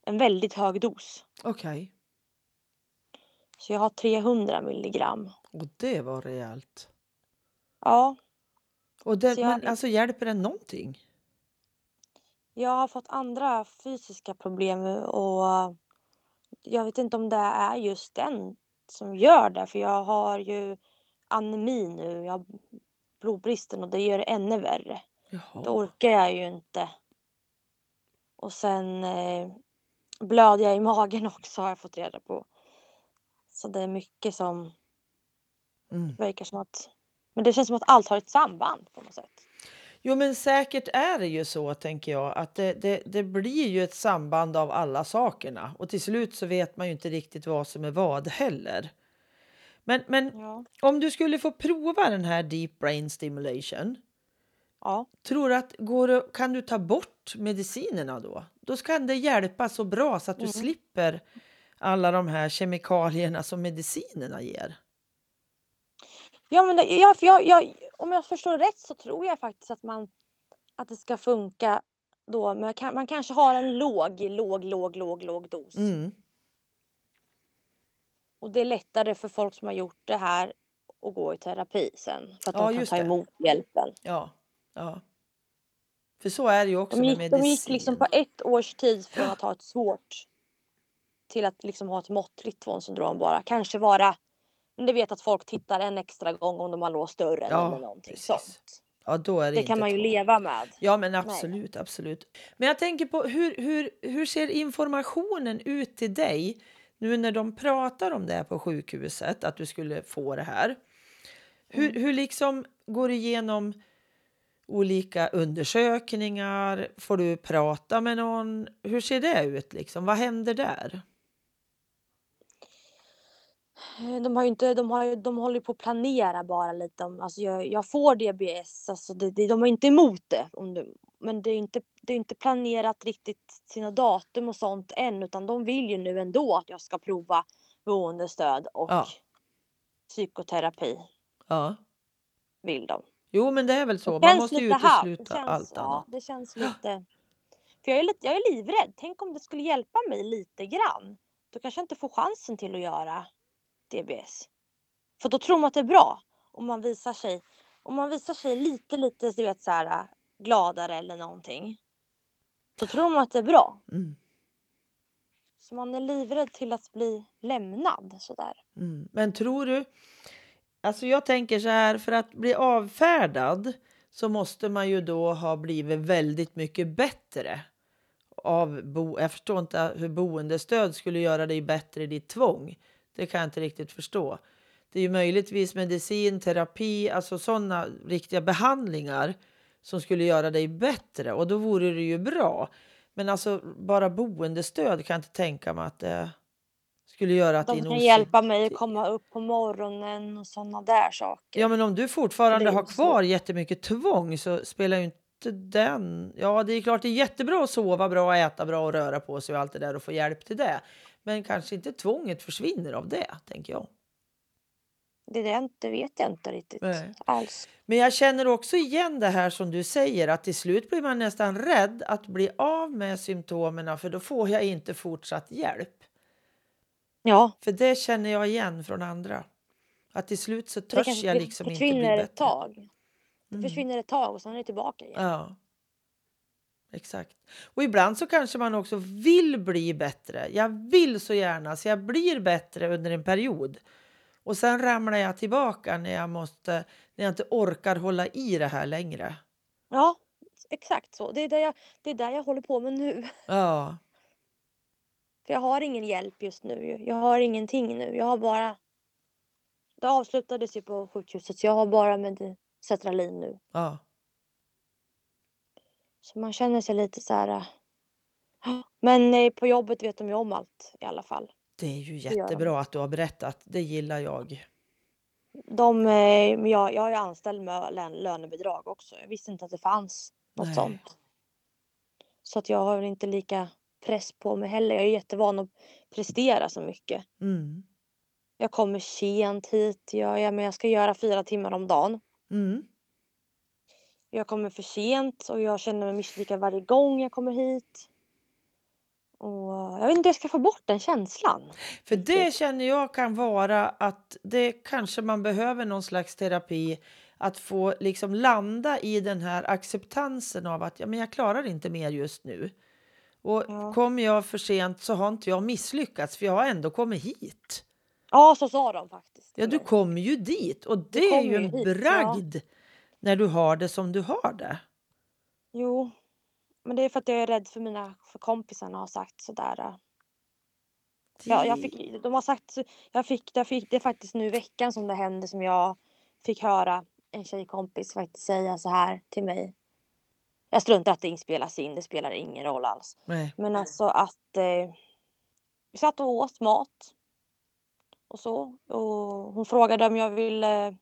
[SPEAKER 3] en väldigt hög dos.
[SPEAKER 1] Okej.
[SPEAKER 3] Så jag har 300 milligram.
[SPEAKER 1] Och det var rejält.
[SPEAKER 3] Ja,
[SPEAKER 1] Och det,
[SPEAKER 3] Så jag-
[SPEAKER 1] men alltså hjälper den någonting?
[SPEAKER 3] jag har fått andra fysiska problem och jag vet inte om det är just den som gör det för jag har ju anemi nu, jag har blodbristen och det gör det ännu värre. Då
[SPEAKER 1] Jaha.
[SPEAKER 3] orkar jag ju inte. Och sen eh, blöder jag i magen också har jag fått reda på. Så det är mycket som
[SPEAKER 1] Mm.
[SPEAKER 3] verkar som att men det känns som att allt har ett samband på något sätt.
[SPEAKER 1] Jo, men säkert är det ju så, tänker jag, att det, det, det blir ju ett samband av alla sakerna. Och till slut så vet man ju inte riktigt vad som är vad heller. Men, men
[SPEAKER 3] Ja.
[SPEAKER 1] om du skulle få prova den här deep brain stimulation,
[SPEAKER 3] Ja.
[SPEAKER 1] tror att går kan du ta bort medicinerna då? Då kan det hjälpa så bra så att du
[SPEAKER 3] Mm.
[SPEAKER 1] slipper alla de här kemikalierna som medicinerna ger.
[SPEAKER 3] Ja, men det, jag, jag, jag, om jag förstår rätt så tror jag faktiskt att man att det ska funka då, men kan, man kanske har en låg, låg, låg, låg, låg dos.
[SPEAKER 1] Mm.
[SPEAKER 3] Och det är lättare för folk som har gjort det här att gå i terapi sen. För att
[SPEAKER 1] Ja,
[SPEAKER 3] de kan ta
[SPEAKER 1] det.
[SPEAKER 3] emot hjälpen.
[SPEAKER 1] Ja, ja. För så är det ju också
[SPEAKER 3] De
[SPEAKER 1] med
[SPEAKER 3] gick,
[SPEAKER 1] medicin.
[SPEAKER 3] de gick liksom på ett års tid från att ha ett svårt till att liksom ha ett måttligt tvångssyndrom bara. Kanske vara, det vet att folk tittar en extra gång om de har låst dörren
[SPEAKER 1] Ja,
[SPEAKER 3] eller någonting
[SPEAKER 1] precis.
[SPEAKER 3] sånt.
[SPEAKER 1] Ja, då är det,
[SPEAKER 3] Det kan man ju
[SPEAKER 1] tvång.
[SPEAKER 3] leva med.
[SPEAKER 1] Ja, men absolut, absolut. Men jag tänker på hur, hur, hur ser informationen ut till dig nu när de pratar om det på sjukhuset, att du skulle få det här? Hur,
[SPEAKER 3] Mm.
[SPEAKER 1] hur liksom går du igenom olika undersökningar? Får du prata med någon? Hur ser det ut? Liksom? Vad händer där?
[SPEAKER 3] Eh, De har ju inte, de har de håller ju på att planera bara lite om, alltså jag, jag får DBS, alltså det, det, de är inte emot det. Om du, men det är inte, det är inte planerat riktigt sina datum och sånt än utan de vill ju nu ändå att jag ska prova boendestöd och
[SPEAKER 1] Ja.
[SPEAKER 3] psykoterapi
[SPEAKER 1] Ja.
[SPEAKER 3] vill de.
[SPEAKER 1] Jo, men det är väl så.
[SPEAKER 3] Det
[SPEAKER 1] Man måste ju utesluta
[SPEAKER 3] känns,
[SPEAKER 1] allt
[SPEAKER 3] ja,
[SPEAKER 1] annat.
[SPEAKER 3] det känns lite... För jag är, lite, jag är livrädd. Tänk om det skulle hjälpa mig lite grann. Då kanske jag inte får chansen till att göra DBS. För då tror man att det är bra. Om man visar sig, om man visar sig lite, lite du vet, så här, gladare eller någonting. Då tror man att det är bra.
[SPEAKER 1] Mm.
[SPEAKER 3] Så man är livrädd till att bli lämnad sådär.
[SPEAKER 1] Mm. Men tror du... Alltså jag tänker så här, för att bli avfärdad så måste man ju då ha blivit väldigt mycket bättre. Av bo, jag förstår inte hur boendestöd skulle göra dig bättre i ditt tvång. Det kan jag inte riktigt förstå. Det är ju möjligtvis medicin, terapi, alltså sådana riktiga behandlingar som skulle göra dig bättre och då vore det ju bra. Men alltså bara boendestöd kan jag inte tänka mig att det skulle göra att
[SPEAKER 3] De
[SPEAKER 1] din
[SPEAKER 3] kan hjälpa mig att komma upp på morgonen och sådana där saker.
[SPEAKER 1] Ja, men om du fortfarande har
[SPEAKER 3] ju så.
[SPEAKER 1] kvar jättemycket tvång så spelar ju inte den... Ja, det är klart det är jättebra att sova bra, äta bra och röra på sig och allt det där och få hjälp till det. Men kanske inte tvånget försvinner av det, tänker jag.
[SPEAKER 3] Det, där inte vet jag inte riktigt
[SPEAKER 1] Nej.
[SPEAKER 3] alls.
[SPEAKER 1] Men jag känner också igen det här som du säger att till slut blir man nästan rädd att bli av med symptomen för då får jag inte fortsatt hjälp.
[SPEAKER 3] Ja,
[SPEAKER 1] För det känner jag igen från andra. Att till slut så
[SPEAKER 3] det,
[SPEAKER 1] törs jag
[SPEAKER 3] det
[SPEAKER 1] liksom inte bli
[SPEAKER 3] försvinner ett
[SPEAKER 1] bättre.
[SPEAKER 3] tag. Det
[SPEAKER 1] Mm.
[SPEAKER 3] försvinner ett tag och sen är det tillbaka igen.
[SPEAKER 1] Ja. Exakt. Och ibland så kanske man också vill bli bättre. Jag vill så gärna så jag blir bättre under en period. Och sen ramlar jag tillbaka när jag måste, när jag inte orkar hålla i det här längre.
[SPEAKER 3] Ja, exakt så. Det är det jag, det är där jag håller på med nu.
[SPEAKER 1] Ja,
[SPEAKER 3] För jag har ingen hjälp just nu. Jag har ingenting nu. Jag har bara... Det avslutades ju på sjukhuset så jag har bara med Cetralin nu.
[SPEAKER 1] ja,
[SPEAKER 3] Så man känner sig lite så här... äh, Men eh, på jobbet vet de ju om allt i alla fall.
[SPEAKER 1] det är ju jättebra att du har berättat. Det gillar jag.
[SPEAKER 3] De, eh, jag, jag är anställd med lön, lönebidrag också. Jag visste inte att det fanns något
[SPEAKER 1] Nej.
[SPEAKER 3] sånt. Så att jag har väl inte lika press på mig heller. Jag är jättevan att prestera så mycket.
[SPEAKER 1] Mm.
[SPEAKER 3] Jag kommer sent hit. Jag, jag, men jag ska göra fyra timmar om dagen.
[SPEAKER 1] Mm.
[SPEAKER 3] Jag kommer för sent och jag känner mig misslyckad varje gång jag kommer hit. Och jag vet inte hur jag ska få bort den känslan.
[SPEAKER 1] För det
[SPEAKER 3] Riktigt.
[SPEAKER 1] känner jag kan vara att det kanske man behöver någon slags terapi att få liksom landa i den här acceptansen av att ja, men jag klarar inte mer just nu. Och
[SPEAKER 3] Ja.
[SPEAKER 1] kommer jag för sent så har inte jag misslyckats för jag har ändå kommit hit.
[SPEAKER 3] Ja, så sa de faktiskt.
[SPEAKER 1] Ja, du kommer ju dit och det är ju en
[SPEAKER 3] hit, ja.
[SPEAKER 1] När du har det som du har det.
[SPEAKER 3] Jo, men det är för att jag är rädd för mina för kompisarna har sagt sådär. Ja, jag fick, de har sagt, jag fick, jag fick, det är faktiskt nu i veckan som det hände som jag fick höra en tjejkompis faktiskt säga så här till mig. Jag struntar att det inspelas in, det spelar ingen roll alls.
[SPEAKER 1] Nej.
[SPEAKER 3] Men alltså att eh, vi satt och åt mat och så. Och hon frågade om jag ville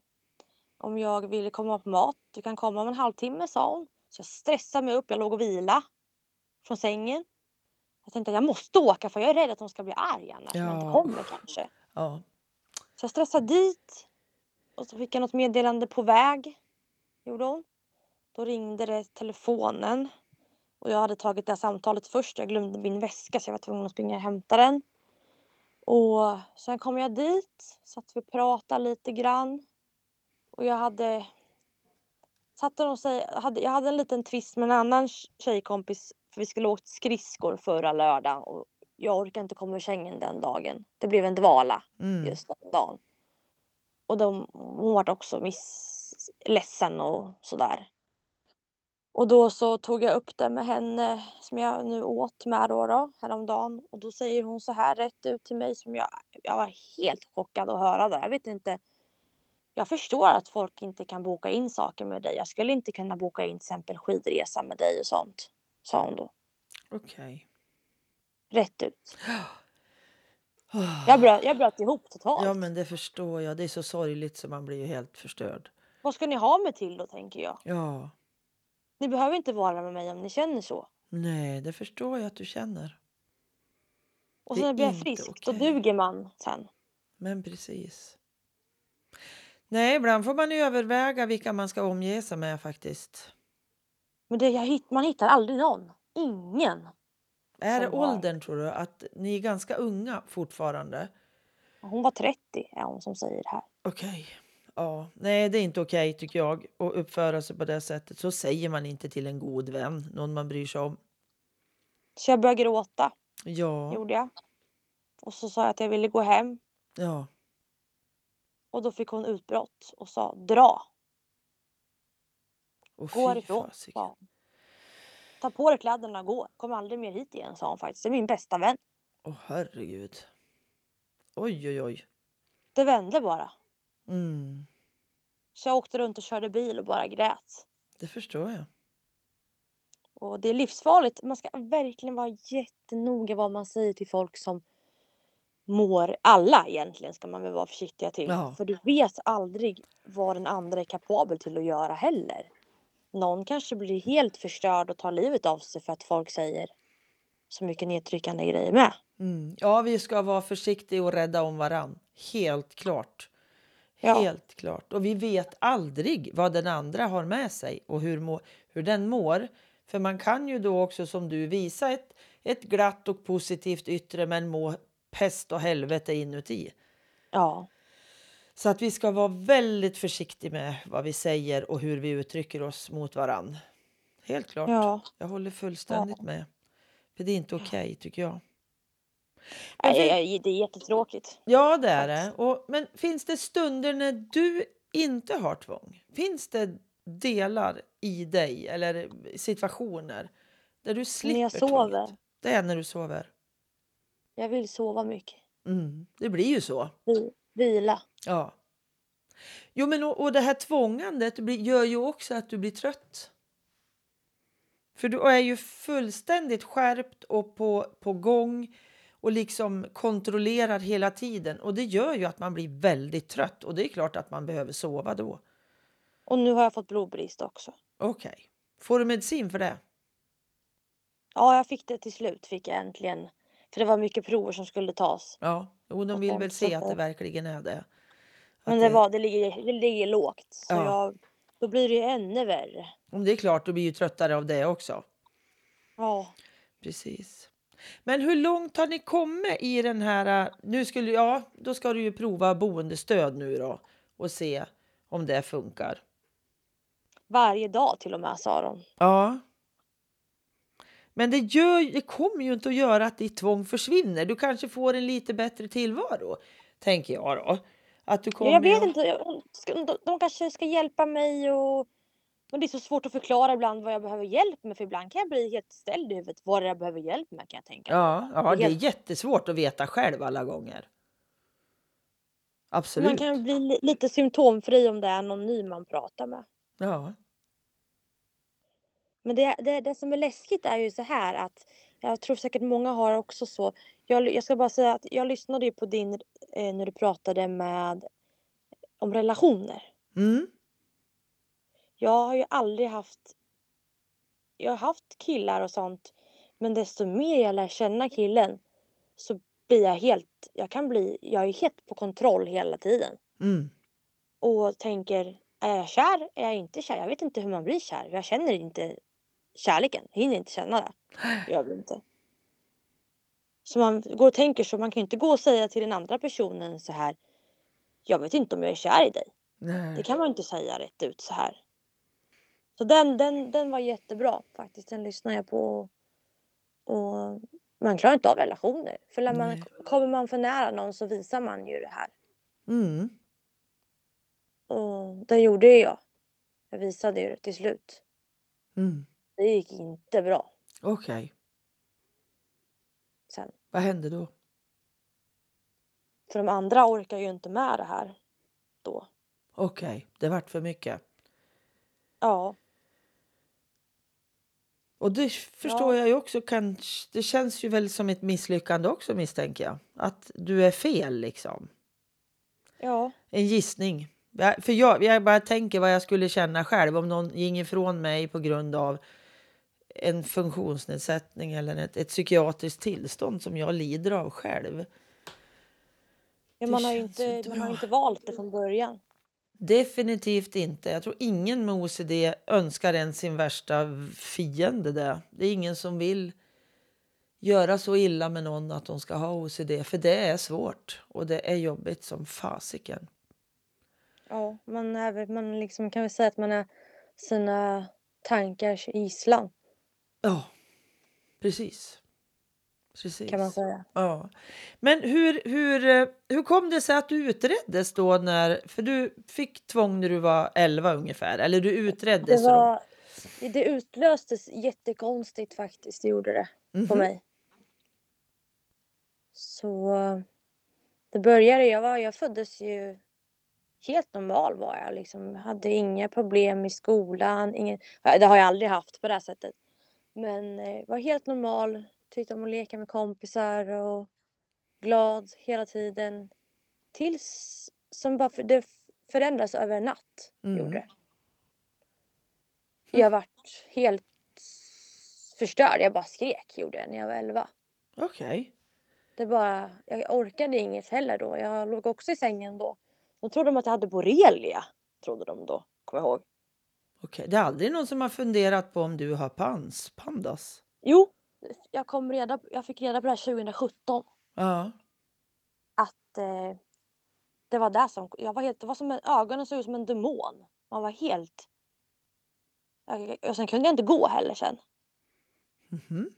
[SPEAKER 3] om jag ville komma på mat. Du kan komma om en halvtimme sa hon. Så jag stressade mig upp, jag låg och vila från sängen. Jag tänkte att jag måste åka för jag är rädd att hon ska bli arg annars när jag inte
[SPEAKER 1] Ja.
[SPEAKER 3] kommer kanske.
[SPEAKER 1] Ja.
[SPEAKER 3] Så jag stressade dit. Och så fick jag något meddelande på väg. Gjorde hon. Då ringde det telefonen. Och jag hade tagit det här samtalet först. Jag glömde min väska så jag var tvungen att springa och hämta den. Och sen kom jag dit, satt vi och pratade lite grann. Och jag hade... Satt och säg, hade, jag hade en liten twist med en annan tjejkompis. För vi skulle åkt skridskor förra lördagen. Och jag orkade inte komma ur sängen den dagen. Det blev en dvala
[SPEAKER 1] Mm.
[SPEAKER 3] just den dagen. Och de, hon var också miss, ledsen och sådär. Och då så tog jag upp det med henne som jag nu åt med då, då häromdagen. Och då säger hon så här rätt ut till mig som jag, jag var helt chockad att höra det. Jag vet inte. Jag förstår att folk inte kan boka in saker med dig. Jag skulle inte kunna boka in till exempel skidresa med dig och sånt. Sa hon då.
[SPEAKER 1] Okej.
[SPEAKER 3] Rätt ut. Jag bröt, jag bröt ihop totalt.
[SPEAKER 1] Ja men det förstår jag. Det är så sorgligt så man blir ju helt förstörd.
[SPEAKER 3] Vad ska ni ha mig till då tänker jag.
[SPEAKER 1] Ja.
[SPEAKER 3] Ni behöver inte vara med mig om ni känner så.
[SPEAKER 1] Nej, det förstår jag att du känner.
[SPEAKER 3] Och sen blir jag
[SPEAKER 1] inte
[SPEAKER 3] frisk, då
[SPEAKER 1] okej.
[SPEAKER 3] duger man sen.
[SPEAKER 1] Men precis. Nej, ibland får man överväga vilka man ska omge sig med faktiskt.
[SPEAKER 3] Men det, jag hitt, man hittar aldrig någon. Ingen.
[SPEAKER 1] Är det
[SPEAKER 3] Som har-
[SPEAKER 1] åldern tror du? Att ni är ganska unga fortfarande?
[SPEAKER 3] Hon var 30 är hon som säger det här.
[SPEAKER 1] Okej. Ja, nej det är inte okej tycker jag att uppföra sig på det sättet. Så säger man inte till en god vän, någon man bryr sig om.
[SPEAKER 3] Så jag började gråta,
[SPEAKER 1] Ja,
[SPEAKER 3] gjorde jag. Och så sa jag att jag ville gå hem.
[SPEAKER 1] ja,
[SPEAKER 3] Och då fick hon utbrott och sa dra,
[SPEAKER 1] och
[SPEAKER 3] gå härifrån. hon. Ta på dig kläderna och gå. Kom aldrig mer hit igen sa hon faktiskt. Det är min bästa vän.
[SPEAKER 1] Åh herregud. Oj, oj, oj.
[SPEAKER 3] Det vände bara.
[SPEAKER 1] Mm,
[SPEAKER 3] Så jag åkte runt och körde bil och bara grät.
[SPEAKER 1] det förstår jag.
[SPEAKER 3] Och det är livsfarligt. Man ska verkligen vara jättenoga vad man säger till folk som mår. Alla egentligen ska man väl vara försiktiga till.
[SPEAKER 1] Ja.
[SPEAKER 3] För du vet aldrig vad den andra är kapabel till att göra heller. Någon kanske blir helt förstörd och tar livet av sig för att folk säger så mycket nedtryckande grejer med.
[SPEAKER 1] Mm. Ja, vi ska vara försiktiga och rädda om varann. Helt klart.
[SPEAKER 3] Ja.
[SPEAKER 1] Helt klart. Och vi vet aldrig vad den andra har med sig och hur, må, hur den mår. För man kan ju då också som du visa ett, ett glatt och positivt yttre men må pest och helvete inuti.
[SPEAKER 3] Ja,
[SPEAKER 1] Så att vi ska vara väldigt försiktiga med vad vi säger och hur vi uttrycker oss mot varann. Helt klart.
[SPEAKER 3] ja.
[SPEAKER 1] Jag håller fullständigt med. För det är inte okej tycker jag. Men
[SPEAKER 3] Nej, det är jättetråkigt.
[SPEAKER 1] Ja, det är det. Och, men finns det stunder när du inte har tvång? Finns det delar i dig eller situationer där du slipper
[SPEAKER 3] jag sover.
[SPEAKER 1] tvånget? Det är när du sover.
[SPEAKER 3] Jag vill sova mycket.
[SPEAKER 1] Mm, det blir ju så.
[SPEAKER 3] Vi- Vila.
[SPEAKER 1] Ja. Jo, men och, och det här tvångandet blir, gör ju också att du blir trött. För du är ju fullständigt skärpt och på, på gång och liksom kontrollerar hela tiden. Och det gör ju att man blir väldigt trött och det är klart att man behöver sova då.
[SPEAKER 3] Och nu har jag fått blodbrist också.
[SPEAKER 1] Okej. Får du medicin för det?
[SPEAKER 3] Ja, jag fick det till slut. Fick jag äntligen. För det var mycket prover som skulle tas.
[SPEAKER 1] Ja, jo, de
[SPEAKER 3] Och
[SPEAKER 1] vill väl
[SPEAKER 3] så
[SPEAKER 1] se att det
[SPEAKER 3] det-
[SPEAKER 1] verkligen är det. Att
[SPEAKER 3] Men det, var, det, ligger, det ligger lågt. Så
[SPEAKER 1] Ja.
[SPEAKER 3] jag, då blir det ju ännu värre.
[SPEAKER 1] Om det är klart, då blir ju tröttare av det också.
[SPEAKER 3] Ja.
[SPEAKER 1] Precis. Men hur långt har ni kommit i den här... äh, Nu skulle, ja, då ska du ju prova boendestöd nu då och se om det funkar.
[SPEAKER 3] Varje dag till och med sa de.
[SPEAKER 1] Ja. Men det, gör, det kommer ju inte att göra att ditt tvång försvinner. Du kanske får en lite bättre tillvaro, tänker jag då. Att du kommer
[SPEAKER 3] Jag vet
[SPEAKER 1] att-
[SPEAKER 3] inte. jag- De, de kanske ska hjälpa mig och... Men det är så svårt att förklara ibland vad jag behöver hjälp med. För ibland kan jag bli helt ställd i huvudet. Vad det är jag behöver hjälp med kan jag tänka.
[SPEAKER 1] Ja, ja,
[SPEAKER 3] Det
[SPEAKER 1] det
[SPEAKER 3] är
[SPEAKER 1] är
[SPEAKER 3] helt-
[SPEAKER 1] jättesvårt att veta själv alla gånger. Absolut.
[SPEAKER 3] Man kan bli li- lite symptomfri om det är någon ny man pratar med.
[SPEAKER 1] Ja.
[SPEAKER 3] Men det, det, det som är läskigt är ju så här att jag tror säkert många har också så. Jag, jag ska bara säga att jag lyssnade ju på din eh, när du pratade med om relationer.
[SPEAKER 1] Mm.
[SPEAKER 3] Jag har ju aldrig haft. Jag har haft killar och sånt. Men desto mer jag lär känna killen så blir jag helt. Jag kan bli. Jag är helt på kontroll hela tiden
[SPEAKER 1] Mm.
[SPEAKER 3] och tänker. Är jag kär? Är jag inte kär? Jag vet inte hur man blir kär. Jag känner inte kärleken. Jag hinner inte känna det. Det gör vi inte. Så man går och tänker så. Man kan ju inte gå och säga till den andra personen så här. Jag vet inte om jag är kär i dig. Det
[SPEAKER 1] Nej.
[SPEAKER 3] kan man inte säga rätt ut så här. Så den, den, den var jättebra faktiskt. Den lyssnar jag på. Och man klarar inte av relationer. För när man,
[SPEAKER 1] Nej.
[SPEAKER 3] kommer man för nära någon så visar man ju det här.
[SPEAKER 1] Mm.
[SPEAKER 3] Och det gjorde ju jag. Jag visade ju det till slut.
[SPEAKER 1] Mm.
[SPEAKER 3] Det gick inte bra
[SPEAKER 1] Okej.
[SPEAKER 3] sen.
[SPEAKER 1] Vad hände då?
[SPEAKER 3] För de andra orkar ju inte med det här då.
[SPEAKER 1] Okej, det vart för mycket.
[SPEAKER 3] Ja,
[SPEAKER 1] Och det förstår
[SPEAKER 3] Ja.
[SPEAKER 1] jag ju också. Kanske, det känns ju väl som ett misslyckande också misstänker jag. Att du är fel liksom.
[SPEAKER 3] ja,
[SPEAKER 1] En gissning. Jag- För jag, jag bara tänker vad jag skulle känna själv om någon gick ifrån mig på grund av en funktionsnedsättning eller ett, ett psykiatriskt tillstånd som jag lider av själv.
[SPEAKER 3] ja man, har inte, man har inte valt det från början.
[SPEAKER 1] Definitivt inte. Jag tror ingen med OCD önskar ens sin värsta fiende det. Det är ingen som vill göra så illa med någon att de ska ha OCD. För det är svårt och det är jobbigt som fasiken.
[SPEAKER 3] Ja, man, är, man liksom kan väl säga att man är sina tankars gisslan
[SPEAKER 1] Ja, precis. Precis.
[SPEAKER 3] kan man säga.
[SPEAKER 1] Ja. Men hur, hur, eh, hur kom det sig att du utreddes då? När, för du fick tvång när du var 11 ungefär. Eller du
[SPEAKER 3] Det,
[SPEAKER 1] utreddes. då.
[SPEAKER 3] var, det utlöstes jättekonstigt faktiskt, det gjorde det på
[SPEAKER 1] Mhm.
[SPEAKER 3] mig. Så det började, jag, var, jag föddes ju helt normal var jag liksom. Hade inga problem i skolan. Ingen, det har jag aldrig haft på det här sättet. Men eh, var helt normal. Tyckte om att leka med kompisar och glad hela tiden. Tills som bara för, det förändras över en natt.
[SPEAKER 1] Mm.
[SPEAKER 3] Gjorde. Jag vart helt förstörd. Jag bara skrek gjorde jag när jag var 11.
[SPEAKER 1] Okej.
[SPEAKER 3] Det bara, jag orkade inget heller då. Jag låg också i sängen då. De trodde de att jag hade borrelia. Trodde de då, kommer jag ihåg.
[SPEAKER 1] Okej. Det är aldrig någon som har funderat på om du har pans, pandas?
[SPEAKER 3] Jo, jag, kom reda, jag fick reda på det här 2017.
[SPEAKER 1] Ja.
[SPEAKER 3] Att eh, det var där som, jag var helt, det var som en, ögonen såg ut som en demon. Man var helt... Jag, och sen kunde jag inte gå heller sen.
[SPEAKER 1] Mhm.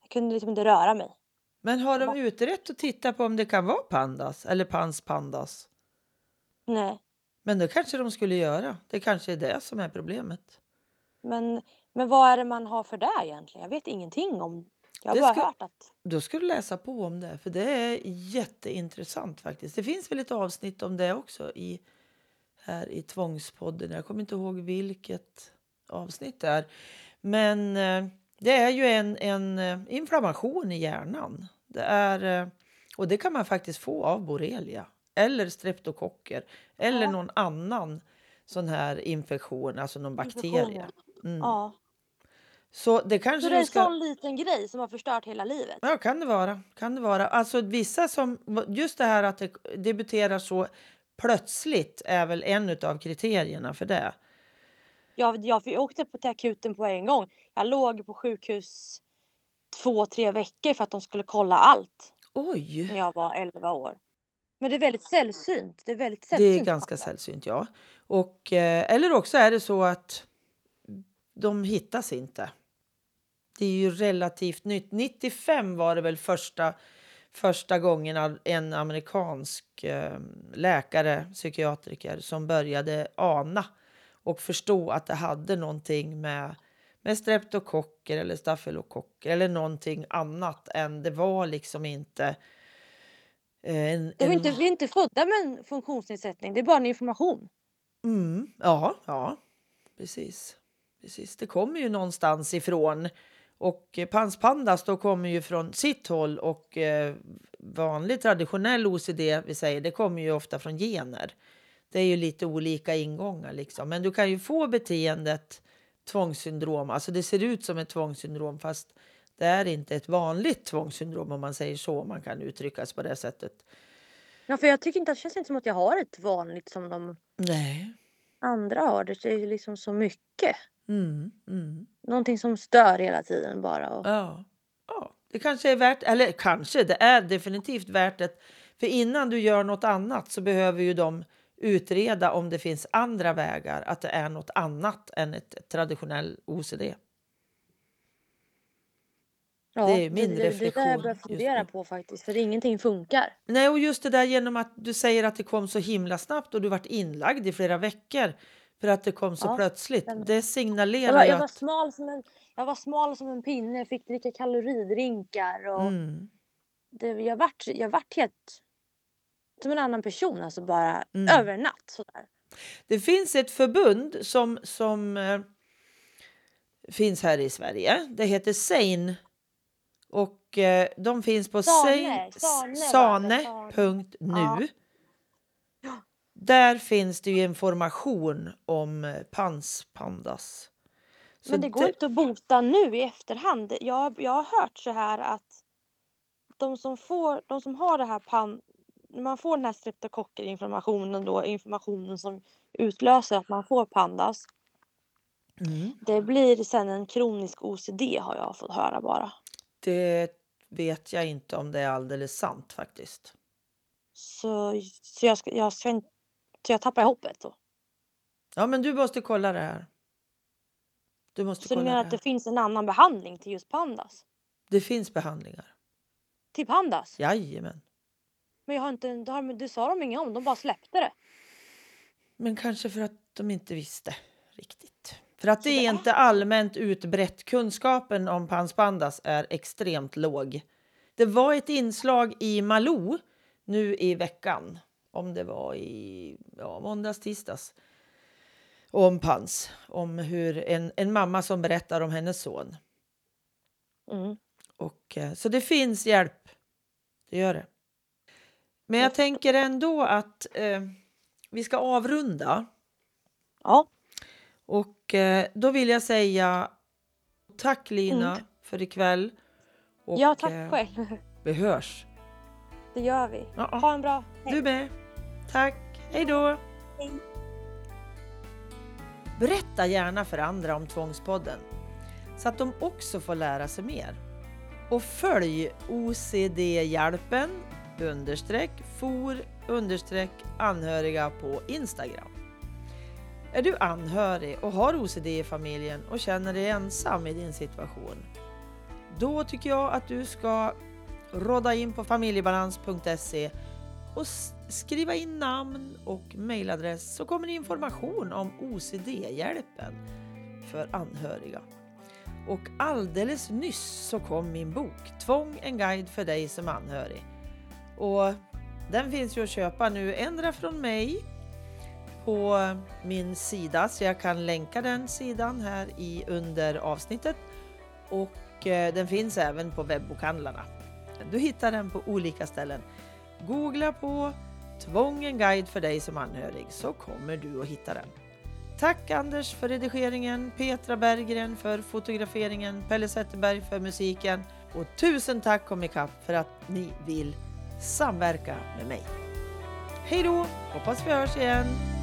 [SPEAKER 3] Jag kunde liksom inte röra mig.
[SPEAKER 1] Men har de utrett och tittat på om det kan vara pandas eller pans pandas?
[SPEAKER 3] Nej.
[SPEAKER 1] Men det kanske de skulle göra. Det kanske är det som är problemet.
[SPEAKER 3] Men, men vad är det man har för det egentligen? Jag vet ingenting om. Jag har bara
[SPEAKER 1] ska-
[SPEAKER 3] hört att
[SPEAKER 1] Då ska du läsa på om det, för det är jätteintressant faktiskt. Det finns väl ett avsnitt om det också i, här i Tvångspodden. Jag kommer inte ihåg vilket avsnitt det är. Men eh, det är ju en, en eh, inflammation i hjärnan. Det är, eh, och det kan man faktiskt få av borrelia eller streptokocker eller
[SPEAKER 3] Ja.
[SPEAKER 1] någon annan sån här infektion, alltså någon bakterie. Mm.
[SPEAKER 3] Ja.
[SPEAKER 1] Så det
[SPEAKER 3] Så
[SPEAKER 1] kanske
[SPEAKER 3] det är en
[SPEAKER 1] ska...
[SPEAKER 3] sån liten grej som har förstört hela livet.
[SPEAKER 1] Ja, kan det vara. Kan det vara. Alltså vissa som, just det här att det debuterar så plötsligt är väl en av kriterierna för det.
[SPEAKER 3] Jag, jag, jag åkte på till akuten på en gång. Jag låg på sjukhus två, tre veckor för att de skulle kolla allt
[SPEAKER 1] Oj,
[SPEAKER 3] när jag var 11 år. Men det är väldigt sällsynt. Det är väldigt
[SPEAKER 1] det
[SPEAKER 3] sällsynt.
[SPEAKER 1] är ganska sällsynt, ja. Och, eh, eller också är det så att de hittas inte. Det är ju relativt nytt. 95 var det väl första, första gången en amerikansk eh, läkare, psykiatriker, som började ana och förstå att det hade någonting med, med streptokocker eller stafylokocker eller någonting annat än det var liksom inte en,
[SPEAKER 3] De är
[SPEAKER 1] en,
[SPEAKER 3] inte, vi är inte födda med en funktionsnedsättning. Det är bara en information.
[SPEAKER 1] Mm, ja, ja, precis. precis. Det kommer ju någonstans ifrån. Och eh, Pans Pandas då kommer ju från sitt håll och eh, vanlig traditionell OCD, vi säger, det kommer ju ofta från gener. Det är ju lite olika ingångar liksom. Men du kan ju få beteendet tvångssyndrom, alltså det ser ut som ett tvångssyndrom fast det är inte ett vanligt tvångssyndrom om man säger så, man kan uttryckas på det sättet.
[SPEAKER 3] Ja, för jag tycker inte, det känns inte som att jag har ett vanligt som de
[SPEAKER 1] Nej.
[SPEAKER 3] andra har. Det är ju liksom så mycket.
[SPEAKER 1] Mm, mm.
[SPEAKER 3] Någonting som stör hela tiden bara. Och...
[SPEAKER 1] Ja. ja, det kanske är värt, eller kanske, det är definitivt värt det. För innan du gör något annat så behöver ju de utreda om det finns andra vägar, att det är något annat än ett traditionell OCD.
[SPEAKER 3] Ja,
[SPEAKER 1] det är min
[SPEAKER 3] det, det, Det
[SPEAKER 1] reflektion
[SPEAKER 3] där jag börjar
[SPEAKER 1] just
[SPEAKER 3] fundera
[SPEAKER 1] nu.
[SPEAKER 3] på faktiskt, för ingenting funkar.
[SPEAKER 1] Nej, och just det där genom att du säger att det kom så himla snabbt och du varit inlagd i flera veckor för att det kom så
[SPEAKER 3] Ja,
[SPEAKER 1] plötsligt.
[SPEAKER 3] stämmer.
[SPEAKER 1] Det
[SPEAKER 3] Jag
[SPEAKER 1] signalerar
[SPEAKER 3] var,
[SPEAKER 1] ju
[SPEAKER 3] jag var,
[SPEAKER 1] att...
[SPEAKER 3] smal som en, jag var smal som en pinne, fick dricka kaloridrinkar och
[SPEAKER 1] Mm,
[SPEAKER 3] det, jag, vart, jag vart helt som en annan person, alltså bara
[SPEAKER 1] Mm.
[SPEAKER 3] över en natt. Sådär.
[SPEAKER 1] Det finns ett förbund som, som eh, finns här i Sverige. Det heter SANE. Och eh, de finns på sane.nu.
[SPEAKER 3] Ja.
[SPEAKER 1] Där finns det ju information om eh, panspandas. Så
[SPEAKER 3] Men det går inte att bota nu i efterhand. Jag, jag har hört så här att de som, får, de som har det här pan, när man får den här streptokockerinflammationen då, informationen som utlöser att man får pandas.
[SPEAKER 1] Mm.
[SPEAKER 3] Det blir sen en kronisk OCD har jag fått höra bara.
[SPEAKER 1] Det vet jag inte om det är alldeles sant faktiskt.
[SPEAKER 3] Så, så jag, ska, jag, ska inte, så jag tappar hoppet. Då.
[SPEAKER 1] Ja, men du måste kolla det här. Du måste
[SPEAKER 3] Så du
[SPEAKER 1] kolla
[SPEAKER 3] menar
[SPEAKER 1] det,
[SPEAKER 3] att det
[SPEAKER 1] här.
[SPEAKER 3] finns en annan behandling till just pandas?
[SPEAKER 1] det finns behandlingar.
[SPEAKER 3] Till pandas?
[SPEAKER 1] Jajamän.
[SPEAKER 3] Men jag har inte, det, har, det sa de inget om, de bara släppte det.
[SPEAKER 1] Men kanske för att de inte visste riktigt. För att det är inte allmänt utbrett. Kunskapen om panspandas är extremt låg. Det var ett inslag i Malou nu i veckan. Om det var i ja, måndags, tisdags. Om pans. Om hur en, en mamma som berättar om hennes son.
[SPEAKER 3] Mm.
[SPEAKER 1] Och, eh, så det finns hjälp. Det gör det. Men jag tänker ändå att eh, vi ska avrunda.
[SPEAKER 3] Ja,
[SPEAKER 1] Och eh, då vill jag säga tack Lina för ikväll. Och,
[SPEAKER 3] Mm. ja tack
[SPEAKER 1] eh,
[SPEAKER 3] själv.
[SPEAKER 1] Vi hörs.
[SPEAKER 3] Det gör vi.
[SPEAKER 1] Ja, ja.
[SPEAKER 3] Ha en bra helg.
[SPEAKER 1] Du med. Tack. Hej då.
[SPEAKER 3] Hej.
[SPEAKER 1] Berätta gärna för andra om Tvångspodden så att de också får lära sig mer. Och följ OCD-hjälpen understreck for understreck anhöriga på Instagram. Är du anhörig och har OCD i familjen och känner dig ensam i din situation? Då tycker jag att du ska rodda in på familjebalans.se och skriva in namn och mejladress så kommer det information om OCD-hjälpen för anhöriga. Och alldeles nyss så kom min bok Tvång en guide för dig som anhörig. Och den finns ju att köpa nu ändra från mig på min sida så jag kan länka den sidan här i under avsnittet. Och eh, den finns även på webbokhandlarna. Du hittar den på olika ställen. Googla på Tvång en guide för dig som anhörig så kommer du att hitta den. Tack Anders för redigeringen, Petra Berggren för fotograferingen, Pelle Zetterberg för musiken och tusen tack Komikapp för att ni vill samverka med mig. Hej då! Hoppas vi hörs igen!